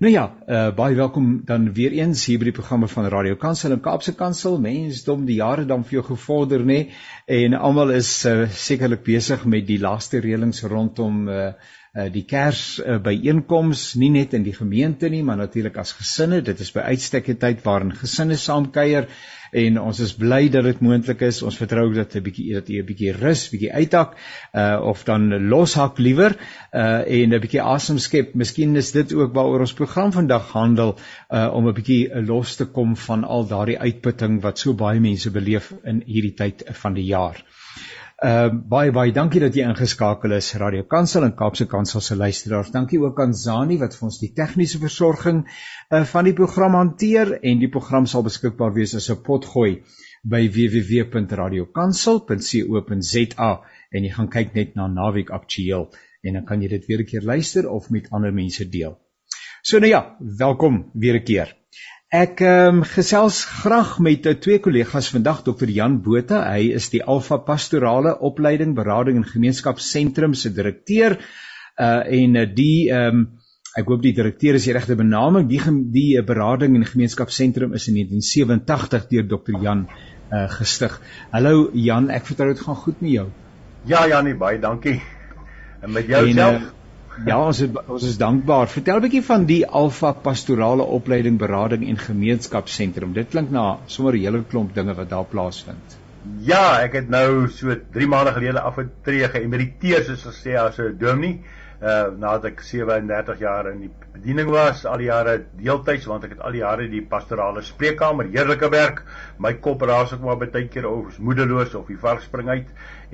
Nou ja, uh, baie welkom dan weer eens hier by die programme van Radio Kansel en Kaapse Kansel. Mensdom die jare dan vir jou gevorder nê en almal is uh, sekerlik besig met die laaste reëlings rondom uh, die Kers uh, byeenkoms, nie net in die gemeente nie, maar natuurlik as gesinne. Dit is by uitstek 'n tyd waarin gesinne saamkuier en ons is bly dat dit moontlik is. Ons vertrou dat 'n bietjie dat jy 'n bietjie rus, bietjie uithak uh of dan loshak liewer uh en 'n bietjie asem skep. Miskien is dit ook waaroor ons program vandag handel uh om 'n bietjie los te kom van al daardie uitputting wat so baie mense beleef in hierdie tyd van die jaar. Ehm uh, baie baie dankie dat jy ingeskakel is Radio Kansel en Kaapse Kansel se luisteraars. Dankie ook aan Zani wat vir ons die tegniese versorging uh, van die program hanteer en die program sal beskikbaar wees as 'n potgooi by www.radiokansel.co.za en jy gaan kyk net na Naweek Aktueel en dan kan jy dit weer 'n keer luister of met ander mense deel. So nou ja, welkom weer 'n keer. Ek um, gesels graag met uh, twee kollegas vandag Dr. Jan Botha. Hy is die Alfa Pastorale Opleiding Berading en Gemeenskapsentrum se direkteur. Uh en uh, die ehm um, ek hoop die direkteur is die regte benaming. Die die uh, Berading en Gemeenskapsentrum is in 1987 deur Dr. Jan uh gestig. Hallo Jan, ek vertrou dit gaan goed met jou. Ja Janie, baie dankie. En met jou self? Uh, Ja, ons is ons is dankbaar. Vertel 'n bietjie van die Alfa Pastorale Opleiding Berading en Gemeenskapsentrum. Dit klink na sommer 'n hele klomp dinge wat daar plaasvind. Ja, ek het nou so 3 maande gelede afgetree geëmeriteer soos gesê as 'n dominee uh nadat ek 37 jaar in die bediening was, al die jare deeltyds want ek het al die jare die pastorale spreekkamer, heerlike werk. My kop raas ook maar baie keer of moedeloos of die vark spring uit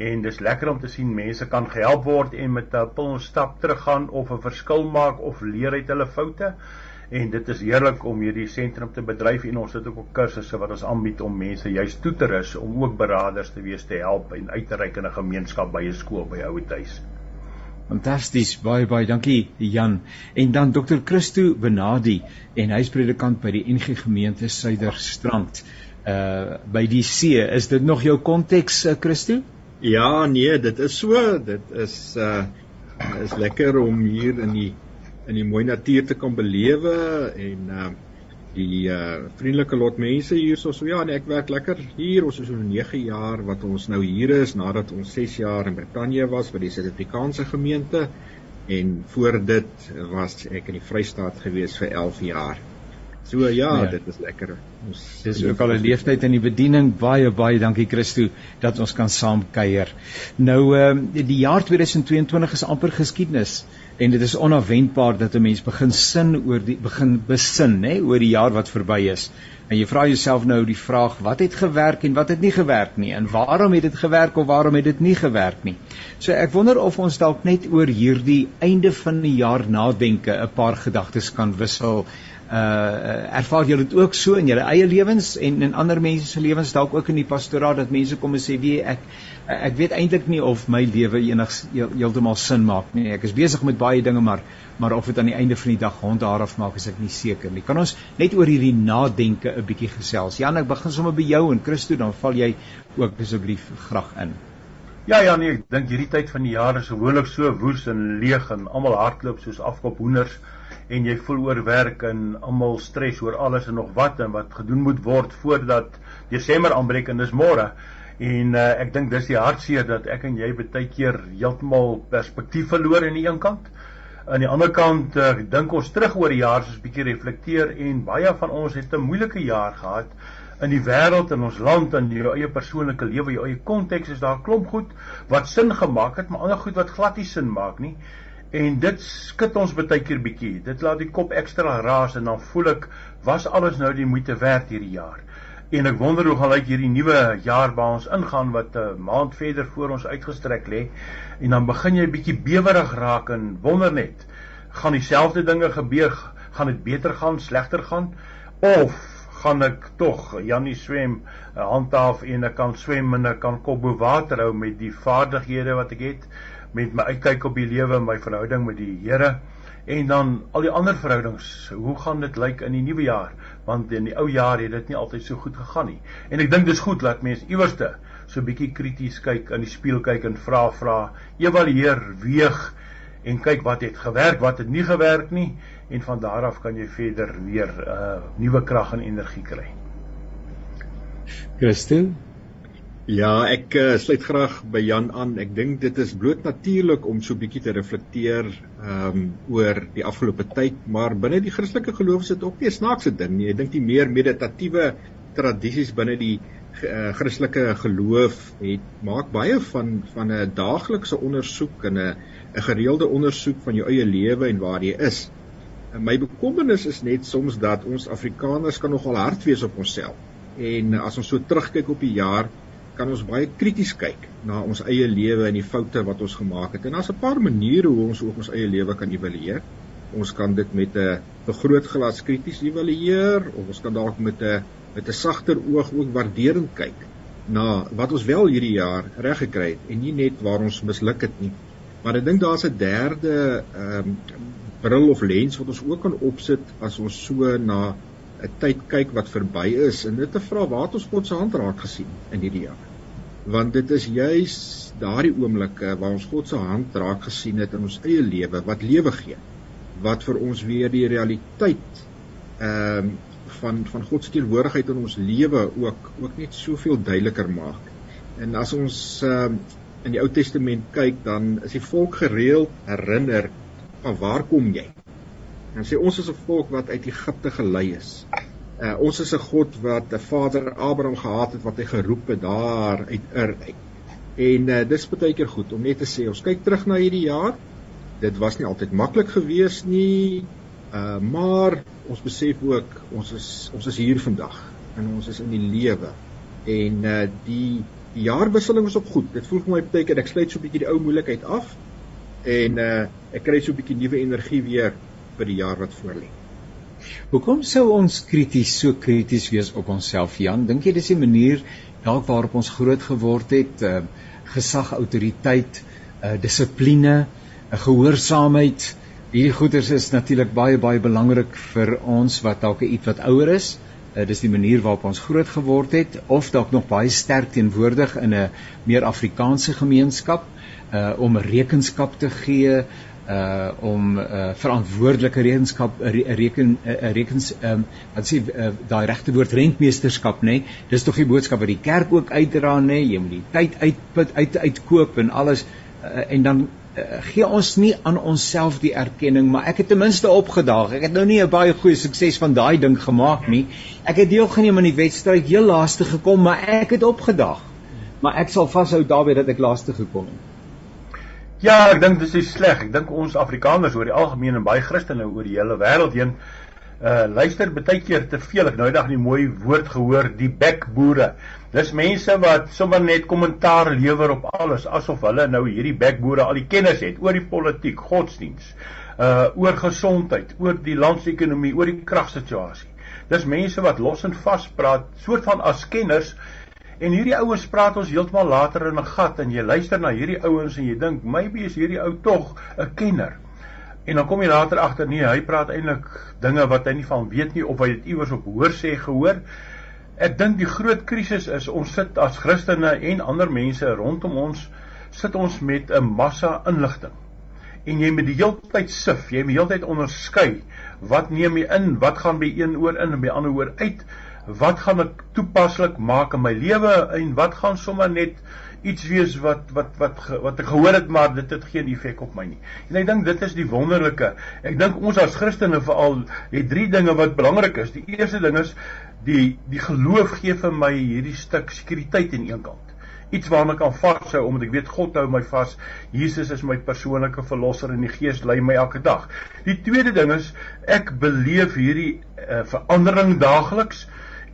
en dis lekker om te sien mense kan gehelp word en met 'n pil stap teruggaan of 'n verskil maak of leer uit hulle foute. En dit is heerlik om hierdie sentrum te bedryf en ons het ook kursusse wat ons aanbied om mense juist toe te rus om ook beraders te wees te help en uit te reik in 'n gemeenskap by 'n skool by ouer huis. Fantasties, baie baie dankie Jan. En dan Dr. Christo Benadi en hy's predikant by die NG Gemeente Suiderstrand uh by die see. Is dit nog jou konteks uh, Christo? Ja, nee, dit is so. Dit is uh is lekker om hier in die in die mooi natuur te kan belewe en uh die uh vriendelike lot mense hierso so ja nee ek werk lekker hier ons is so 9 jaar wat ons nou hier is nadat ons 6 jaar in Brittanje was by die Suid-Afrikaanse gemeente en voor dit was ek in die Vrystaat gewees vir 11 jaar. So ja, ja. dit is lekker. Ons dis ook al 'n leeftyd in die bediening. Baie baie dankie Christo dat ons kan saam kuier. Nou ehm uh, die jaar 2022 is amper geskiedenis en dit is onverwendbaar dat 'n mens begin sin oor die begin besin nê oor die jaar wat verby is en jy vra jouself nou die vraag wat het gewerk en wat het nie gewerk nie en waarom het dit gewerk of waarom het dit nie gewerk nie so ek wonder of ons dalk net oor hierdie einde van die jaar nadenke 'n paar gedagtes kan wissel uh ervaar julle dit ook so in julle eie lewens en in ander mense se lewens dalk ook in die pastoraat dat mense kom en sê wie ek ek weet eintlik nie of my lewe enigs heeltemal sin maak nie. Ek is besig met baie dinge maar maar of dit aan die einde van die dag hond daar af maak is ek nie seker nie. Kan ons net oor hierdie nadenke 'n bietjie gesels? Jan, ek begin sommer by jou en Christo dan val jy ook asseblief graag in. Ja ja nee, ek dink hierdie tyd van die jaar is gewoonlik so woes en leeg en almal hardloop soos afkop hoenders en jy voel oorwerk en almal stres oor alles en nog wat en wat gedoen moet word voordat Desember aanbreek en dis môre. En uh, ek dink dis die hartseer dat ek en jy baie keer heeltemal perspektief verloor aan die een kant. Aan die ander kant uh, dink ons terug oor die jaar soos bietjie reflekteer en baie van ons het 'n moeilike jaar gehad in die wêreld en ons land en jou eie persoonlike lewe, jou eie konteks is daar klomp goed wat sin gemaak het, maar ander goed wat glad nie sin maak nie. En dit skud ons baie keer bietjie. Dit laat die kop ekstra raas en dan voel ek was alles nou die moeite werd hierdie jaar. En ek wonder hoe gaan lyk hierdie nuwe jaar waar ons ingaan wat 'n maand verder voor ons uitgestrek lê. En dan begin jy bietjie bewerig raak en wonder net, gaan dieselfde dinge gebeur, gaan dit beter gaan, slegter gaan of gaan ek tog Jannie swem handhaaf en ek kan swem en ek kan kop bo water hou met die vaardighede wat ek het met my uitkyk op die lewe, my verhouding met die Here en dan al die ander verhoudings, hoe gaan dit lyk in die nuwe jaar? Want in die ou jaar het dit nie altyd so goed gegaan nie. En ek dink dis goed dat mense iewerste so 'n bietjie krities kyk, in die spieël kyk en vra vra, evalueer, weeg en kyk wat het gewerk, wat het nie gewerk nie en van daar af kan jy verder weer uh nuwe krag en energie kry. Christel Ja, ek uh, sluit graag by Jan aan. Ek dink dit is bloot natuurlik om so 'n bietjie te reflekteer ehm um, oor die afgelope tyd, maar binne die Christelike geloof is dit ook nie 'n snaakse ding nie. Ek dink die meer meditatiewe tradisies binne die uh, Christelike geloof het maak baie van van 'n daaglikse ondersoek en 'n 'n gereelde ondersoek van jou eie lewe en waar jy is. En my bekommernis is net soms dat ons Afrikaners kan nogal hard wees op onsself. En as ons so terugkyk op die jaar kan ons baie krities kyk na ons eie lewe en die foute wat ons gemaak het. En daar's 'n paar maniere hoe ons ook ons eie lewe kan evalueer. Ons kan dit met 'n vergrootglas krities evalueer of ons kan dalk met 'n met 'n sagter oog ook waarderend kyk na wat ons wel hierdie jaar reg gekry het en nie net waar ons misluk het nie. Maar ek dink daar's 'n derde ehm um, bril of lens wat ons ook kan opsit as ons so na 'n tyd kyk wat verby is en dit te vra waar het ons God se hand raak gesien in hierdie jaar? Want dit is juis daardie oomblikke waar ons God se hand raak gesien het in ons eie lewe wat lewe gee wat vir ons weer die realiteit ehm um, van van God se teenwoordigheid in ons lewe ook ook net soveel duideliker maak. En as ons ehm um, in die Ou Testament kyk dan is die volk gereeld herinner van waar kom jy en sê ons is 'n volk wat uit Egipte gelei is Uh, ons is 'n God wat 'n Vader Abraham gehad het wat hy geroep het daar uit Ur uit. En uh, dis baie keer goed om net te sê ons kyk terug na hierdie jaar. Dit was nie altyd maklik geweest nie. Uh maar ons besef ook ons is ons is hier vandag en ons is in die lewe. En uh die die jaarwisseling was op goed. Dit voel vir my baie keer ek sluit so 'n bietjie die ou moeilikheid af en uh ek kry so 'n bietjie nuwe energie weer vir die jaar wat voorlê. Hoekom sou ons krities so krities wees op onsself Jan? Dink jy dis die manier dalk waarop ons groot geword het, uh, gesag, autoriteit, uh, dissipline, uh, gehoorsaamheid? Hierdie goeders is natuurlik baie baie belangrik vir ons wat dalk iets wat ouer is. Uh, dis die manier waarop ons groot geword het of dalk nog baie sterk teenwoordig in 'n meer Afrikaanse gemeenskap uh om rekenskap te gee uh om uh verantwoordelike rekenskap re, reken uh, rekens ehm um, wat sê uh, daai regte woord rentmeesterskap nê nee? dis tog die boodskap wat die kerk ook uitdra nê nee? jy moet die tyd uitput uit uitkoop en alles uh, en dan uh, gee ons nie aan onsself die erkenning maar ek het ten minste opgedaag ek het nou nie 'n baie goeie sukses van daai ding gemaak nie ek het deelgeneem aan die wedstryd heel laaste gekom maar ek het opgedaag maar ek sal vashou daarby dat ek laaste gekom het Ja, ek dink dis is sleg. Ek dink ons Afrikaners oor die algemeen en baie Christene oor die hele wêreld heen uh luister baie keer te veel. Ek nou eendag 'n mooi woord gehoor, die bekboere. Dis mense wat sommer net kommentaar lewer op alles asof hulle nou hierdie bekboere al die kennis het oor die politiek, godsdiens, uh oor gesondheid, oor die landsekonomie, oor die kragsituasie. Dis mense wat los en vas praat, soort van as kenners En hierdie ouens praat ons heeltemal later in 'n gat en jy luister na hierdie ouens en jy dink maybe is hierdie ou tog 'n kenner. En dan kom jy later agter nee, hy praat eintlik dinge wat hy nie van weet nie of hy dit iewers op hoor sê gehoor. Ek dink die groot krisis is ons sit as Christene en ander mense rondom ons sit ons met 'n massa inligting. En jy moet die hele tyd sif, jy moet die hele tyd onderskei wat neem jy in, wat gaan by een oor in en by ander oor uit wat gaan ek toepaslik maak in my lewe en wat gaan sommer net iets wees wat wat wat wat ek gehoor het maar dit het geen effek op my nie. En ek dink dit is die wonderlike. Ek dink ons as Christene veral het drie dinge wat belangrik is. Die eerste ding is die die geloof gee vir my hierdie stuk sekuriteit aan een kant. Iets waarna ek kan vashou omdat ek weet God hou my vas. Jesus is my persoonlike verlosser en die Gees lei my elke dag. Die tweede ding is ek beleef hierdie uh, verandering daagliks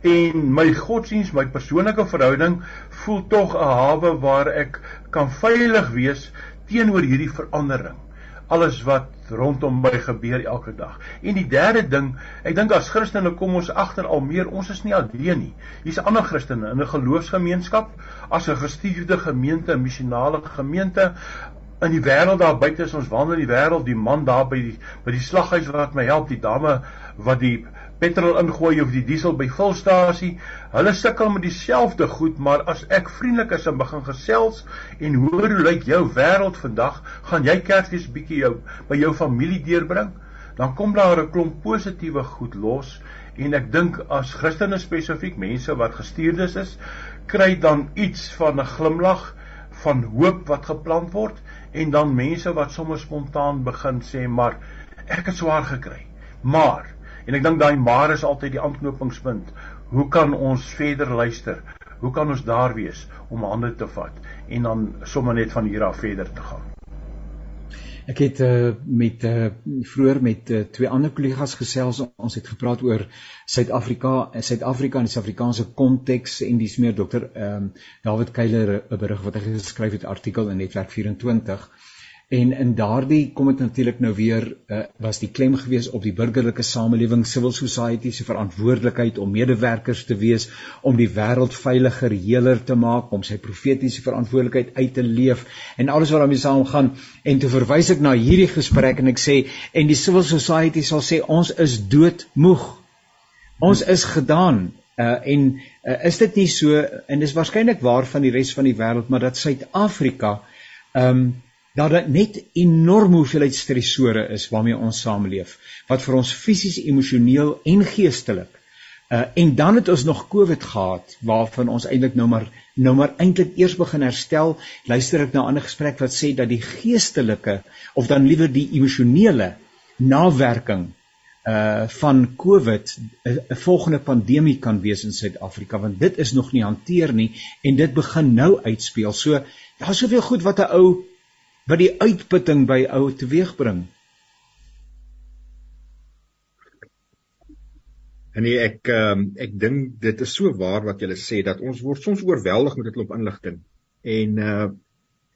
en my godsdiens, my persoonlike verhouding voel tog 'n hawe waar ek kan veilig wees teenoor hierdie verandering. Alles wat rondom my gebeur elke dag. En die derde ding, ek dink as Christene kom ons agter al meer, ons is nie alleen nie. Hier's ander Christene in 'n geloofsgemeenskap, as 'n gestuurde gemeente, 'n missionale gemeente in die wêreld daar buite is ons wandel in die wêreld die man daar by die by die slaghuis wat my help die dame wat die petrol ingooi of die diesel by vulstasie. Hulle sukkel met dieselfde goed, maar as ek vriendelik is en begin gesels en hoor hoe lyk jou wêreld vandag, gaan jy Kersfees bietjie jou by jou familie deurbring, dan kom daar 'n klomp positiewe goed los en ek dink as Christene spesifiek mense wat gestuurdes is, kry dan iets van 'n glimlag van hoop wat geplant word en dan mense wat sommer spontaan begin sê maar ek het swaar gekry. Maar en ek dink daai maar is altyd die aanknopingspunt. Hoe kan ons verder luister? Hoe kan ons daar wees om hande te vat en dan sommer net van hier af verder te gaan? Ek het uh, met uh, vroeër met uh, twee ander kollegas gesels. Ons het gepraat oor Suid-Afrika, Suid-Afrika in die Suid-Afrikaanse konteks en dis meer dokter ehm um, David Keiler 'n berig wat hy geskryf het artikel in Netwerk 24 En in daardie kom dit natuurlik nou weer uh, was die klem gewees op die burgerlike samelewing, civil society se verantwoordelikheid om medewerkers te wees, om die wêreld veiliger, heeler te maak, om sy profetiese verantwoordelikheid uit te leef en alles wat daarmee saamgaan. En toe verwys ek na hierdie gesprek en ek sê en die civil society sal sê ons is doodmoeg. Ons is gedaan. Uh, en uh, is dit nie so en dis waarskynlik waar van die res van die wêreld maar dat Suid-Afrika ehm um, dat dit net enorm hoeveelheid stresore is waarmee ons saamleef wat vir ons fisies, emosioneel en geestelik. Uh en dan het ons nog COVID gehad waarvan ons eintlik nou maar nou maar eintlik eers begin herstel. Luister ek na 'n ander gesprek wat sê dat die geestelike of dan liewer die emosionele nawerking uh van COVID 'n volgende pandemie kan wees in Suid-Afrika want dit is nog nie hanteer nie en dit begin nou uitspeel. So daar's soveel goed wat 'n ou wat die uitputting by ou teweegbring. En nee, ek um, ek dink dit is so waar wat jy sê dat ons word soms oorweldig met 'n klomp inligting. En uh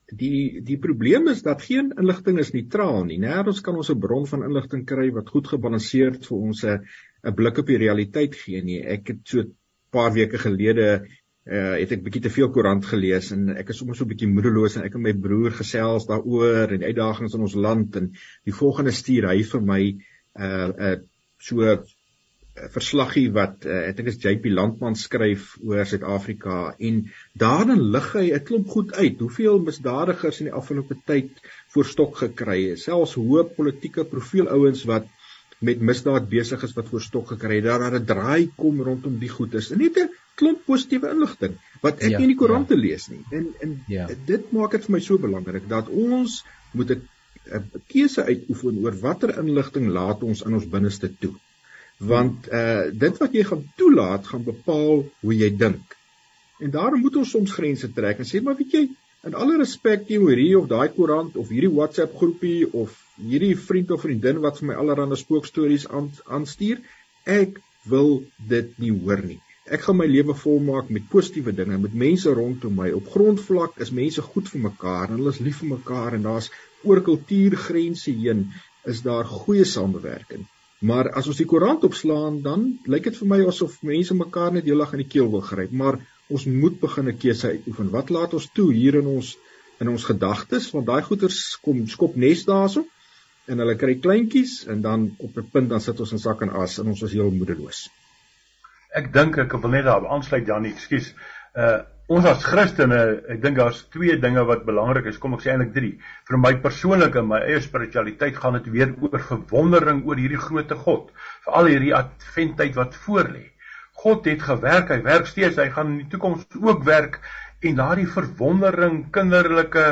die die probleem is dat geen inligting is neutraal nie. Nêrens kan ons 'n bron van inligting kry wat goed gebalanseerd vir ons 'n 'n blik op die realiteit gee nie. Ek het so 'n paar weke gelede uh het ek bietjie te veel koerant gelees en ek is sommer so 'n bietjie moedeloos en ek en my broer gesels daaroor en uitdagings in ons land en die volgende stuur hy vir my uh uh so 'n verslaggie wat uh, ek dink is JP Landman skryf oor Suid-Afrika en daarin lig hy 'n klomp goed uit hoeveel misdadigers in die afgelope tyd voor stok gekry het selfs hoë politieke profiel ouens wat met misdaad besig is wat voor stok gekry het daar 'n draai kom rondom die goed is. En net 'n klomp positiewe inligting wat ek ja, nie in die koerante ja. lees nie. En en ja. dit maak dit vir my so belangrik dat ons moet 'n keuse uitoefen oor watter inligting laat ons in ons binneste toe. Want uh dit wat jy gaan toelaat gaan bepaal hoe jy dink. En daarom moet ons soms grense trek en sê maar weet jy in alle respek teenoor hierdie of daai koerant of hierdie WhatsApp groepie of hierdie vriend of vriendin wat vir my allerlei spookstories aanstuur, ek wil dit nie hoor nie. Ek gaan my lewe volmaak met positiewe dinge, met mense rondom my. Op grondvlak is mense goed vir mekaar en hulle is lief vir mekaar en daar's oor kultuurgrense heen is daar goeie samewerking. Maar as ons die koerant opslaan, dan lyk dit vir my asof mense mekaar net heeldag in die keel wil gryp. Maar ons moet begin 'n keuse uitoefen. Wat laat ons toe hier in ons in ons gedagtes want daai goeters kom skop nes daarso en hulle kry kleintjies en dan op 'n punt dan sit ons in sak en as en ons is heel moedeloos ek dink ek wil net daarop aansluit Janie, ekskuus. Uh ons as Christene, ek dink daar's twee dinge wat belangrik is. Kom ek sê eintlik drie. Vir my persoonlik en my eie spiritualiteit gaan dit weer oor verwondering oor hierdie grootte God. Veral hierdie adventtyd wat voorlê. God het gewerk, hy werk steeds, hy gaan in die toekoms ook werk en daardie verwondering, kinderlike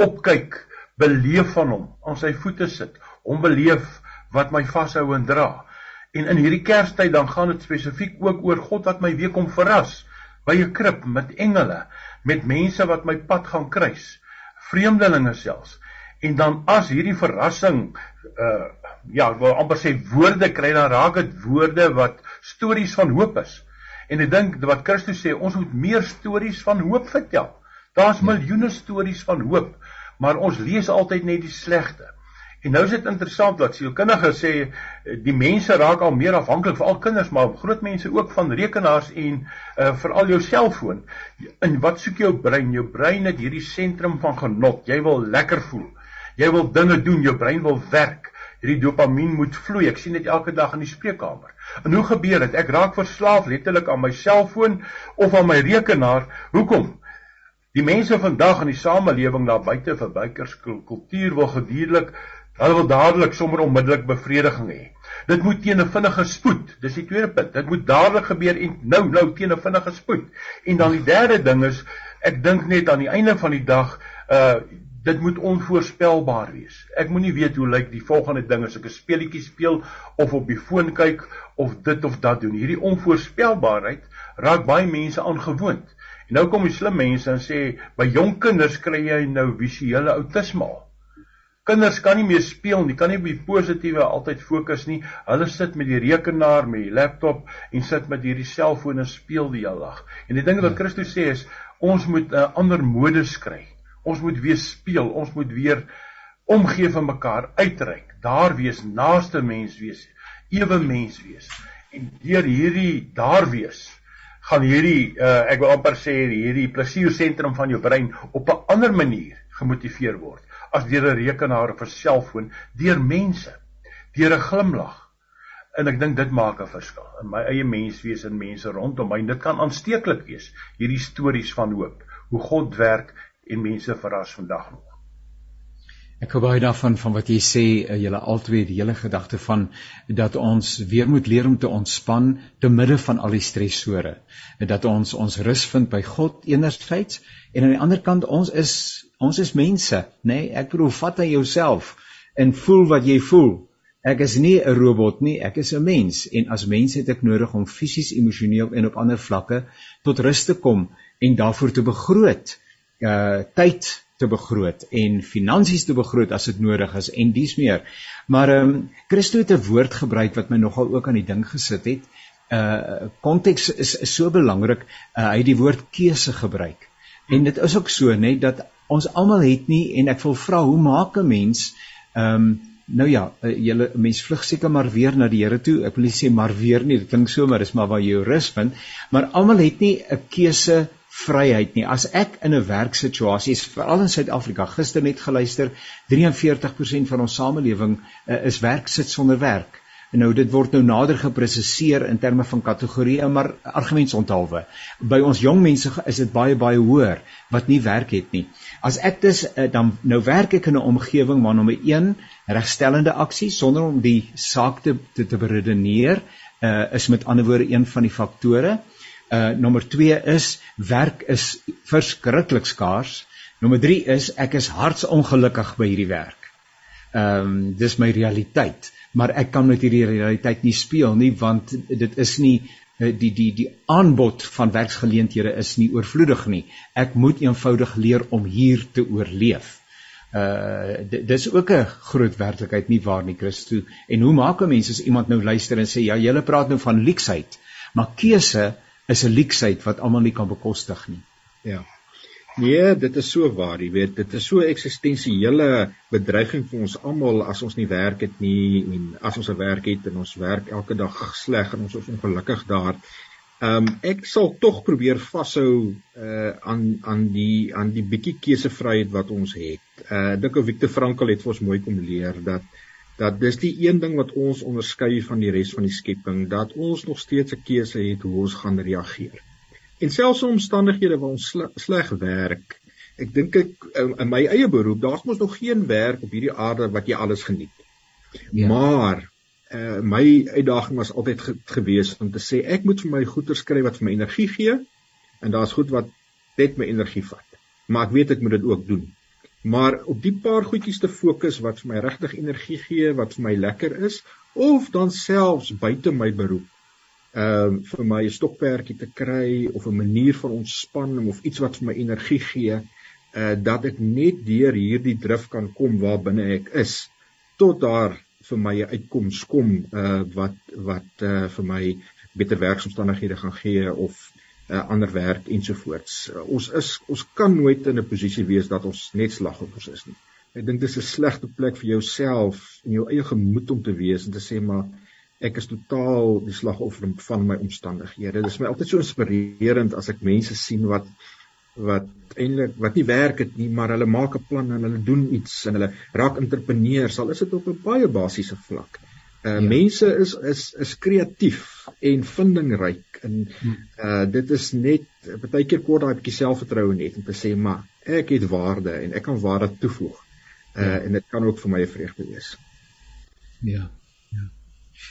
opkyk, beleef van hom, aan sy voete sit, hom beleef wat my vashou en dra. En in hierdie Kerstyd dan gaan dit spesifiek ook oor God wat my weer kom verras by 'n krib met engele, met mense wat my pad gaan kruis, vreemdelinge selfs. En dan as hierdie verrassing uh ja, ek wil amper sê woorde kry dan raak dit woorde wat stories van hoop is. En ek dink wat Christus sê, ons moet meer stories van hoop vertel. Daar's miljoene stories van hoop, maar ons lees altyd net die slegte. En nou is dit interessant dat sielkundiges sê eh, die mense raak al meer afhanklik vir al kinders maar groot mense ook van rekenaars en uh, veral jou selfoon. In wat soek jou brein? Jou brein het hierdie sentrum van genot. Jy wil lekker voel. Jy wil dinge doen, jou brein wil werk. hierdie dopamien moet vloei. Ek sien dit elke dag in die spreekkamer. En hoe gebeur dit? Ek raak verslaaf letterlik aan my selfoon of aan my rekenaar. Hoekom? Die mense vandag in die samelewing daar buite vir buikerskultuur wil gedierlik hulle wil dadelik sommer onmiddellik bevrediging hê. Dit moet teen 'n vinnige spoed. Dis die tweede punt. Dit moet dadelik gebeur en nou nou teen 'n vinnige spoed. En dan die derde ding is ek dink net aan die einde van die dag uh dit moet onvoorspelbaar wees. Ek moenie weet hoe lyk die volgende ding as ek 'n speletjie speel of op die foon kyk of dit of dat doen. Hierdie onvoorspelbaarheid raak baie mense aangewoond. En nou kom die slim mense en sê by jong kinders kry jy nou visuele outisme. Kinders kan nie meer speel nie, kan nie op die positiewe altyd fokus nie. Hulle sit met die rekenaar, met die laptop en sit met hierdie selfoon en speel die hele dag. En die ding wat. Christus sê is ons moet 'n ander modus kry. Ons moet weer speel, ons moet weer omgee vir mekaar, uitreik, daar wees, naaste mens wees, ewe mens wees. En deur hierdie daar wees, gaan hierdie uh, ek wil amper sê hierdie plesiersentrum van jou brein op 'n ander manier gemotiveer word as deur 'n rekenaar of 'n selfoon, deur mense, deur 'n glimlag. En ek dink dit maak 'n verskil in my eie menswees en mense rondom my. Dit kan aansteeklik wees, hierdie stories van hoop, hoe God werk en mense verras vandag nog. Ek hou baie daarvan van wat jy sê, uh, julle albei die hele gedagte van dat ons weer moet leer om te ontspan te midde van al die stresore. Dat ons ons rus vind by God enerzijds en aan die ander kant ons is ons is mense, nê? Nee? Ek bedoel vat aan jouself en voel wat jy voel. Ek is nie 'n robot nie, ek is 'n mens en as mens het ek nodig om fisies, emosioneel en op ander vlakke tot rus te kom en daarvoor te begroot uh tyd te begroot en finansies te begroot as dit nodig is en dies meer. Maar ehm um, Christo het 'n woord gebruik wat my nogal ook aan die ding gesit het. Uh konteks is, is so belangrik. Uh, hy het die woord keuse gebruik. En dit is ook so, net dat ons almal het nie en ek wil vra hoe maak 'n mens ehm um, nou ja, uh, julle mens vlug seker maar weer na die Here toe. Ek wil nie sê maar weer nie, dit klink so maar dis maar waar jy jou rus vind, maar almal het nie 'n keuse vryheid nie. As ek in 'n werksituasie is, veral in Suid-Afrika, gister net geluister, 43% van ons samelewing uh, is werk sit sonder werk. En nou dit word nou nader gepresiseer in terme van kategorieë, maar argumentsonthaalwe. By ons jong mense is dit baie baie hoër wat nie werk het nie. As ek dus uh, dan nou werk ek in 'n omgewing waar nommer 1 regstellende aksie sonder om die saak te te, te beredeneer uh, is met ander woorde een van die faktore. Uh nommer 2 is werk is verskriklik skaars. Nommer 3 is ek is hartsongelukkig by hierdie werk. Ehm um, dis my realiteit, maar ek kan met hierdie realiteit nie speel nie want dit is nie die die die aanbod van werksgeleenthede is nie oorvloedig nie. Ek moet eenvoudig leer om hier te oorleef. Uh dis ook 'n groot werklikheid nie waar nie Christo. En hoe maak 'n mens as iemand nou luister en sê ja, jy praat nou van leksheid, maar keuse is 'n leksheid wat almal nie kan bekostig nie. Ja. Nee, dit is so waar, jy weet, dit is so eksistensiële bedreiging vir ons almal as ons nie werk het nie en as ons 'n werk het en ons werk elke dag sleg en ons is ongelukkig daar. Ehm um, ek sal tog probeer vashou uh aan aan die aan die bietjie keusevryheid wat ons het. Uh ek dink Victor Frankl het vir ons mooi kom leer dat dat dis die een ding wat ons onderskei van die res van die skepping dat ons nog steeds 'n keuse het hoe ons gaan reageer. En selfs in omstandighede waar ons sleg werk, ek dink ek in my eie beroep, daar's mos nog geen werk op hierdie aarde wat jy alles geniet. Ja. Maar uh, my uitdaging was altyd ge gewees om te sê ek moet vir my goeie skryf wat vir my energie gee en daar's goed wat net my energie vat. Maar ek weet ek moet dit ook doen maar op die paar goedjies te fokus wat vir my regtig energie gee, wat vir my lekker is of dan selfs buite my beroep. Ehm uh, vir my 'n stokperdjie te kry of 'n manier van ontspanning of iets wat vir my energie gee, uh dat ek net deur hierdie drif kan kom waar binne ek is tot daar vir my 'n uitkoms kom uh wat wat uh vir my beter werksomstandighede gaan gee of uh, ander werk ensovoorts. Uh, ons is ons kan nooit in 'n posisie wees dat ons net slagoffers is nie. Ek dink dis 'n slegte plek vir jouself en jou eie gemoed om te wees en te sê maar ek is totaal die slagoffer van my omstandighede. Dit is my altyd so inspirerend as ek mense sien wat wat eintlik wat nie werk het nie, maar hulle maak 'n plan en hulle doen iets en hulle raak entrepreneurs, al is dit op 'n baie basiese vlak. Uh ja. mense is is is kreatief en vindingryk en uh dit is net baie keer kort daai bietjie selfvertroue net om te sê maar ek het waarde en ek kan waarde toevoeg. Uh ja. en dit kan ook vir my 'n vreugde wees. Ja.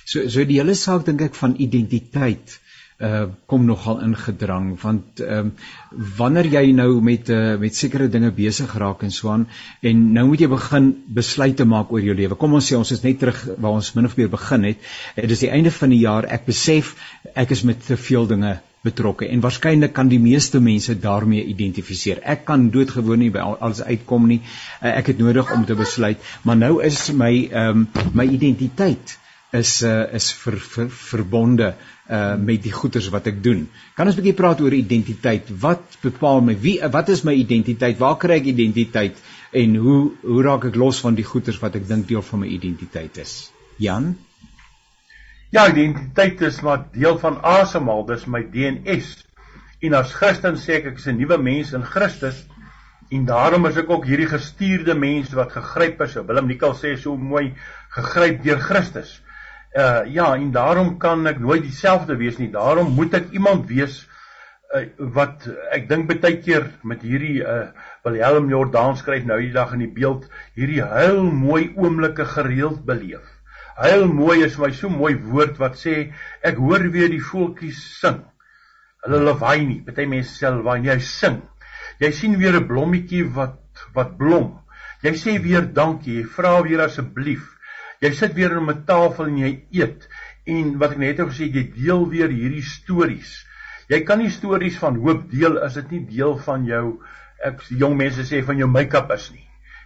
So so die hele saak dink ek van identiteit uh kom nogal ingedrang want ehm uh, wanneer jy nou met uh, met sekere dinge besig raak en so aan en nou moet jy begin besluite maak oor jou lewe. Kom ons sê ons is net terug waar ons min of meer begin het. Dit is die einde van die jaar. Ek besef ek is met te veel dinge betrokke en waarskynlik kan die meeste mense daarmee identifiseer. Ek kan doodgewoon nie by alles uitkom nie. Uh, ek het nodig om te besluit, maar nou is my ehm um, my identiteit is uh, is ver, ver, verbonde uh met die goeders wat ek doen. Kan ons 'n bietjie praat oor identiteit? Wat bepaal my? Wie wat is my identiteit? Waar kry ek identiteit en hoe hoe raak ek los van die goeders wat ek dink deel van my identiteit is? Jan? Ja, identiteit is maar deel van asemhaal, dis my DNS. En as Christen sê ek ek is 'n nuwe mens in Christus en daarom is ek ook hierdie gestuurde mens wat gegryp is. Willem Nikkel sê so mooi gegryp deur Christus uh ja, en daarom kan ek nooit dieselfde wees nie. Daarom moet ek iemand wees uh, wat ek dink baie keer met hierdie uh Wilhelm Jordaan skryf nou die dag in die beeld hierdie heel mooi oomblikke gereeld beleef. Heel mooi is my so mooi woord wat sê ek hoor weer die voeltjies sing. Hulle lawaai nie, party mense sê lawaai nie, hy sing. Jy sien weer 'n blommetjie wat wat blom. Jy sê weer dankie, jy vra weer asseblief jy sit weer om 'n tafel en jy eet en wat ek net het gesê jy deel weer hierdie stories. Jy kan nie stories van hoop deel as dit nie deel van jou ek jong mense sê van jou make-up is nie.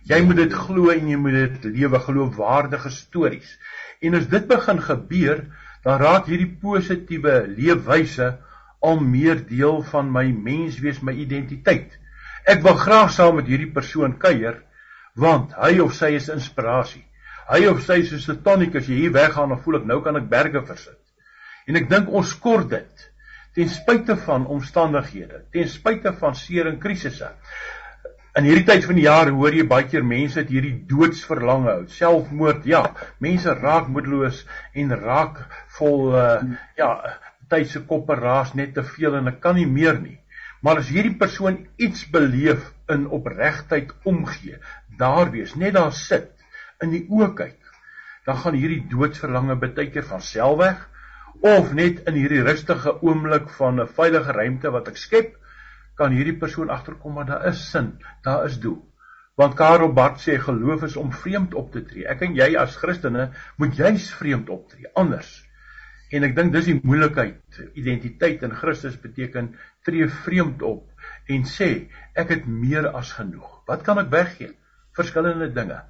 Jy moet dit glo en jy moet dit lewe geloofwaardige stories. En as dit begin gebeur, dan raak hierdie positiewe leefwyse al meer deel van my menswees, my identiteit. Ek wil graag saam met hierdie persoon kuier want hy of sy is inspirasie. Hy of sy soos 'n toniek as jy hier weggaan dan voel ek nou kan ek berge versit. En ek dink ons kort dit ten spyte van omstandighede, ten spyte van seer en krisisse. In hierdie tyd van die jaar hoor jy baie keer mense het hierdie doodsverlange, selfmoord, ja, mense raak moedeloos en raak vol uh ja, tyd se koppe raas net te veel en ek kan nie meer nie. Maar as hierdie persoon iets beleef in opregtheid omgee, daar wees, net daar sit in die oë kyk, dan gaan hierdie doodsverlange baie keer van self weg of net in hierdie rustige oomblik van 'n veilige ruimte wat ek skep, kan hierdie persoon agterkom maar daar is sin, daar is doel. Want Karel Barth sê geloof is om vreemd op te tree. Ek en jy as Christene moet juis vreemd optree, anders. En ek dink dis die moeilikheid. Identiteit in Christus beteken tree vreemd op en sê ek het meer as genoeg. Wat kan ek weggee? Verskillende dinge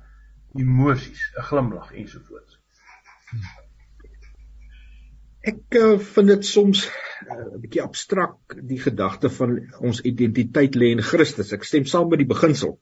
emosies, 'n glimlag ensovoorts. Ek uh, vind dit soms 'n uh, bietjie abstrakt die gedagte van ons identiteit lê in Christus. Ek stem saam met die beginsel.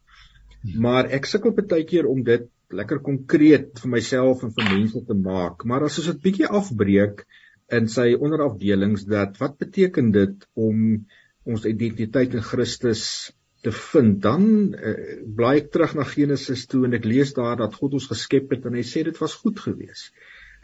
Maar ek sukkel baie keer om dit lekker konkreet vir myself en vir mense te maak. Maar as ons dit bietjie afbreek in sy onderafdelings dat wat beteken dit om ons identiteit in Christus te vind, dan uh, blaai ek terug na Genesis toe en ek lees daar dat God ons geskep het en hy sê dit was goed geweest.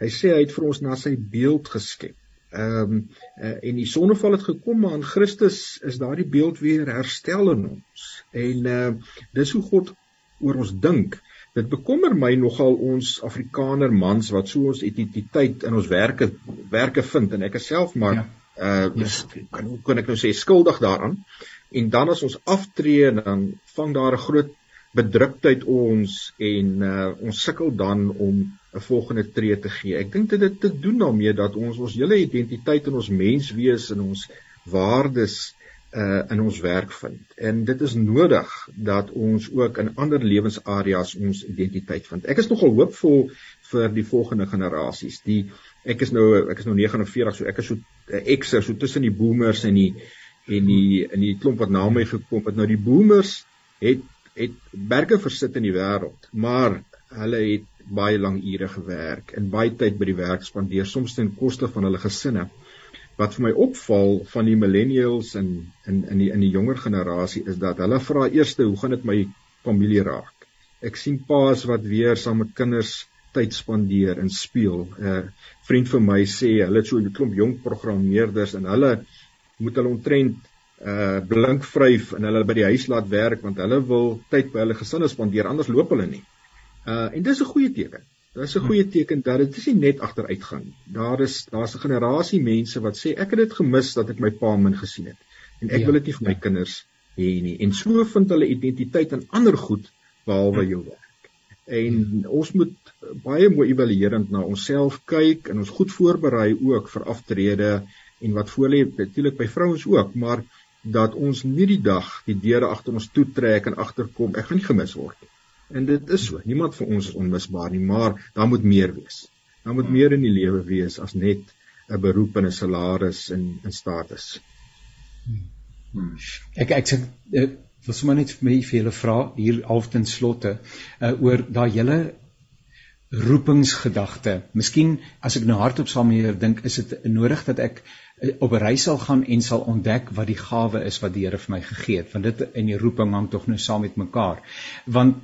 Hy sê hy het vir ons na sy beeld geskep. Ehm um, uh, en die sonneval het gekom maar in Christus is daardie beeld weer herstel in ons. En uh dis hoe God oor ons dink. Dit bekommer my nogal ons Afrikaner mans wat so ons identiteit in ons werke werke vind en ek is self maar ja. uh ja. kan kan ek nou sê skuldig daaraan. Uh en dan as ons aftree dan vang daar 'n groot bedruktheid ons en uh, ons sukkel dan om 'n volgende tree te gee. Ek dink dit het te doen daarmee dat ons ons hele identiteit in ons menswees en ons waardes uh in ons werk vind. En dit is nodig dat ons ook in ander lewensareas ons identiteit vind. Ek is nogal hoopvol vir die volgende generasies. Die ek is nou ek is nou 49, so ek is so 'n uh, Xer, so tussen die boomers en die en die in die klomp wat na my gekom het nou die boomers het het berge versit in die wêreld maar hulle het baie lang ure gewerk en baie tyd by die werk spandeer soms ten koste van hulle gesinne wat vir my opval van die millennials en in in die in die jonger generasie is dat hulle vra eers hoe gaan dit my familie raak. Ek sien paas wat weer saam met kinders tyd spandeer en speel. 'n uh, Vriend vir my sê hulle het so 'n klomp jong programmeerders en hulle moet hulle ontrent uh blink vryf en hulle by die huis laat werk want hulle wil tyd by hulle gesinne spandeer anders loop hulle nie. Uh en dis 'n goeie teken. Dit is 'n goeie teken dat dit is nie net agteruitgaan. Daar is daar's 'n generasie mense wat sê ek het dit gemis dat ek my pa min gesien het en ek ja, wil dit nie vir my ja. kinders hê nie. En so vind hulle identiteit in ander goed behalwe ja. jou werk. En ja. ons moet baie mooi evaluerend na onsself kyk en ons goed voorberei ook vir aftrede en wat voor lê natuurlik by vrouens ook, maar dat ons nie die dag die deure agter ons toetrek en agterkom ek gaan nie gemis word nie. En dit is so. Niemand van ons is onmisbaar nie, maar daar moet meer wees. Daar moet meer in die lewe wees as net 'n beroep en 'n salaris en 'n status. Hmm. Ek ek sê vir sommer net vir vir julle vra hier half ten slotte uh, oor daai hele roepingsgedagte. Miskien as ek nou hardop saam hier dink, is dit nodig dat ek op 'n reis sal gaan en sal ontdek wat die gawe is wat die Here vir my gegee het, want dit in die roeping hang tog nou saam met mekaar. Want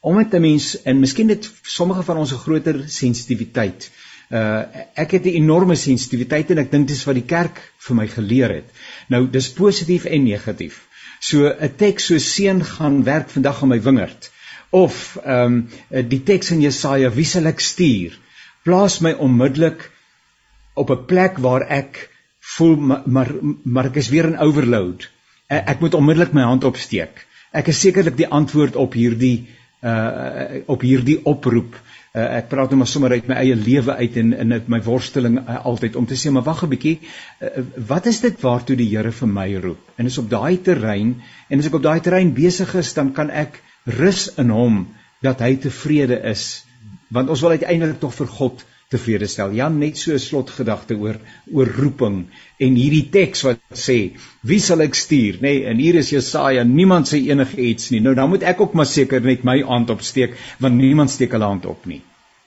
omdat 'n mens en miskien dit sommige van ons 'n groter sensitiwiteit. Uh ek het 'n enorme sensitiwiteit en ek dink dis wat die kerk vir my geleer het. Nou dis positief en negatief. So 'n teks so seën gaan werk vandag aan my wingerd of ehm um, die teks in Jesaja wie sal ek stuur plaas my onmiddellik op 'n plek waar ek voel maar maar, maar ek is weer in overload. Ek, ek moet onmiddellik my hand opsteek. Ek is sekerlik die antwoord op hierdie uh op hierdie oproep. Uh, ek praat nou maar sommer uit my eie lewe uit en in my worsteling uh, altyd om te sê maar wag 'n bietjie uh, wat is dit waartoe die Here vir my roep en is op daai terrein en as ek op daai terrein besig is dan kan ek rus in hom dat hy tevrede is want ons wil uiteindelik tog vir God tevrede stel. Jan net so 'n slotgedagte oor oor roeping en hierdie teks wat sê wie sal ek stuur nê nee, en hier is Jesaja niemand sê enige iets nie. Nou dan moet ek ook maar seker net my hand opsteek want niemand steek hulle hand op nie.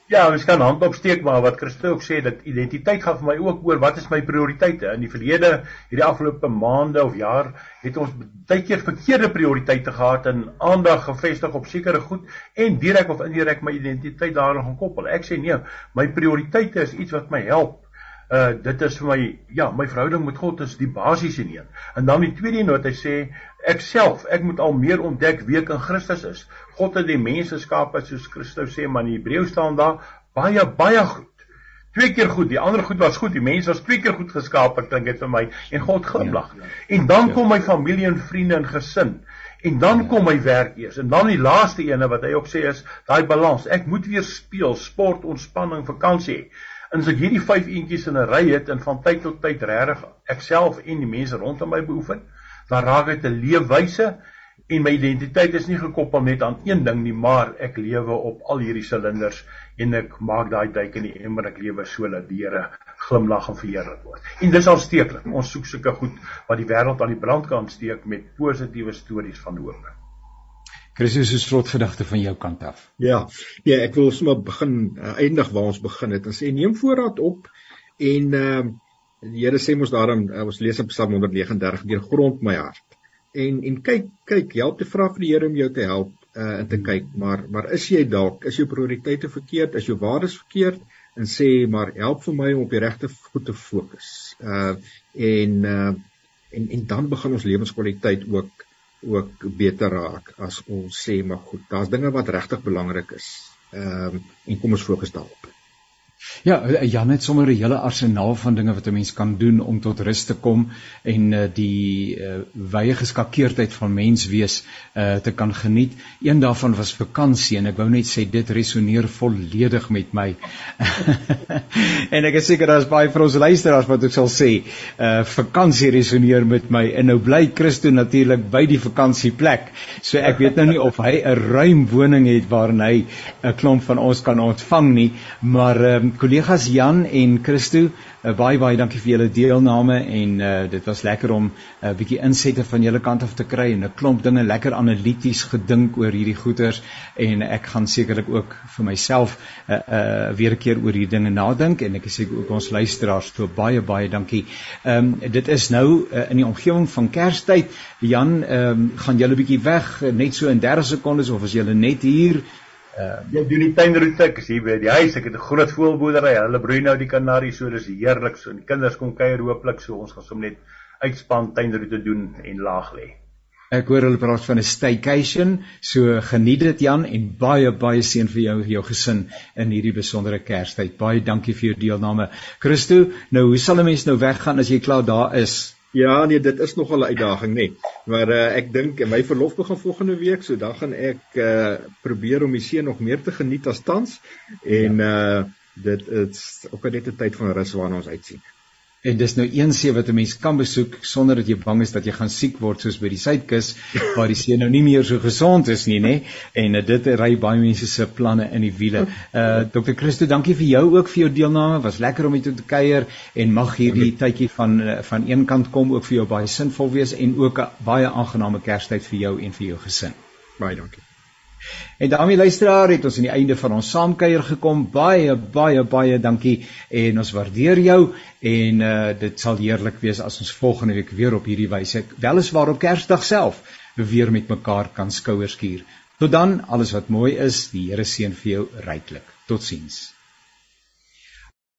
Ja, ons kan hand opsteek maar wat Christus ook sê dat identiteit gaan vir my ook oor wat is my prioriteite. In die verlede, hierdie afgelope maande of jaar, het ons baie keer verkeerde prioriteite gehad en aandag gefestig op sekere goed en direk of indirek my identiteit daaraan gekoppel. Ek sê nee, my prioriteite is iets wat my help uh dit is vir my ja, my verhouding met God is die basiese een. En dan die tweede wat hy sê, ek self, ek moet al meer ontdek wie ek in Christus is. God het die mense skape soos Christus sê, maar in Hebreë staan daar baie baie goed. Twee keer goed, die ander goed was goed. Die mense was twee keer goed geskaap, ek dink dit vir my en God glimlag. Ja, ja. En dan kom my familie en vriende en gesin. En dan kom my werk eers. En dan die laaste ene wat hy ook sê is daai balans. Ek moet weer speel, sport, ontspanning, vakansie hê. En as ek hierdie 5 eentjies in 'n ry het en van tyd tot tyd regtig ek self en die mense rondom my beoefen, dan raak dit 'n leefwyse en my identiteit is nie gekoppel net aan een ding nie, maar ek lewe op al hierdie silinders en ek maak daai duik in die emmer ek lewe so dat die Here glimlag en verheerlik word. En dis al steeklik. Ons soek sulke goed wat die wêreld aan die brand kan steek met positiewe stories van hoop. Christus is slot gedagte van jou kant af. Ja. Nee, ek wil sommer begin uh, eindig waar ons begin het en sê neem voorraad op en ehm uh, die Here sê mos daarom uh, ons lees op Psalm 139 deur grond my hart. En en kyk kyk help te vra vir die Here om jou te help uh en te kyk maar maar is jy dalk is jou prioriteite verkeerd is jou waardes verkeerd en sê maar help vir my om op die regte voet te fokus. Uh en uh en en dan begin ons lewenskwaliteit ook ook beter raak as ons sê maar goed, daar's dinge wat regtig belangrik is. Ehm um, en kom ons fokus daarop. Ja, Jan het sommer 'n hele arsenaal van dinge wat 'n mens kan doen om tot rus te kom en uh, die uh, wye geskakeerdheid van mens wees uh, te kan geniet. Een daarvan was vakansie en ek wou net sê dit resoneer volledig met my. en ek is seker daar's baie vir ons luisteraars wat ook sal sê, uh, vakansie resoneer met my en nou bly Christo natuurlik by die vakansieplek. So ek weet nou nie of hy 'n ruim woning het waarin hy 'n klomp van ons kan ontvang nie, maar uh, Ehm uh, kollegas Jan en Christo, uh, baie baie dankie vir julle deelname en uh, dit was lekker om 'n uh, bietjie insette van julle kant af te kry en 'n klomp dinge lekker analities gedink oor hierdie goeters en ek gaan sekerlik ook vir myself 'n uh, uh, weer 'n keer oor hierdie dinge nadink en ek is seker ook ons luisteraars toe baie baie dankie. Ehm um, dit is nou uh, in die omgewing van Kerstyd. Jan, ehm um, gaan julle bietjie weg net so in 30 sekondes of as julle net hier Uh, jy doen die tuinroete, ek is hier by die huis, ek het 'n groot voelboerdery. Hulle broei nou die kanaries, so dis heerlik. So die kinders kom kuier hooplik, so ons gaan sommer net uitspan tuinroete doen en laag lê. Ek hoor hulle praat van 'n staycation, so geniet dit Jan en baie baie seën vir jou en jou gesin in hierdie besondere Kerstyd. Baie dankie vir jou deelname. Christo, nou hoe sal 'n mens nou weggaan as jy klaar daar is? Ja, nee, dit is nogal 'n uitdaging, nê. Nee. Maar uh, ek dink my verlof begin volgende week, so dan gaan ek uh, probeer om die see nog meer te geniet as tans en ja. uh dit is ook net 'n tyd van rus waarna ons uitsien. En dis nou een see wat 'n mens kan besoek sonder dat jy bang is dat jy gaan siek word soos by die suidkus waar die see nou nie meer so gesond is nie, nê? En uh, dit ry baie mense se planne in die wiele. Uh Dr. Christo, dankie vir jou ook vir jou deelname. Was lekker om hier te kuier en mag hierdie tydjie van uh, van een kant kom ook vir jou baie sinvol wees en ook 'n baie aangename Kerstyd vir jou en vir jou gesin. Baie dankie. En daarmee luisteraar het ons aan die einde van ons saamkuier gekom. Baie baie baie dankie en ons waardeer jou en uh, dit sal heerlik wees as ons volgende week weer op hierdie wyse weliswaar op Kersdag self weer met mekaar kan skouerskuur. Tot dan alles wat mooi is, die Here seën vir jou ryklik. Totsiens.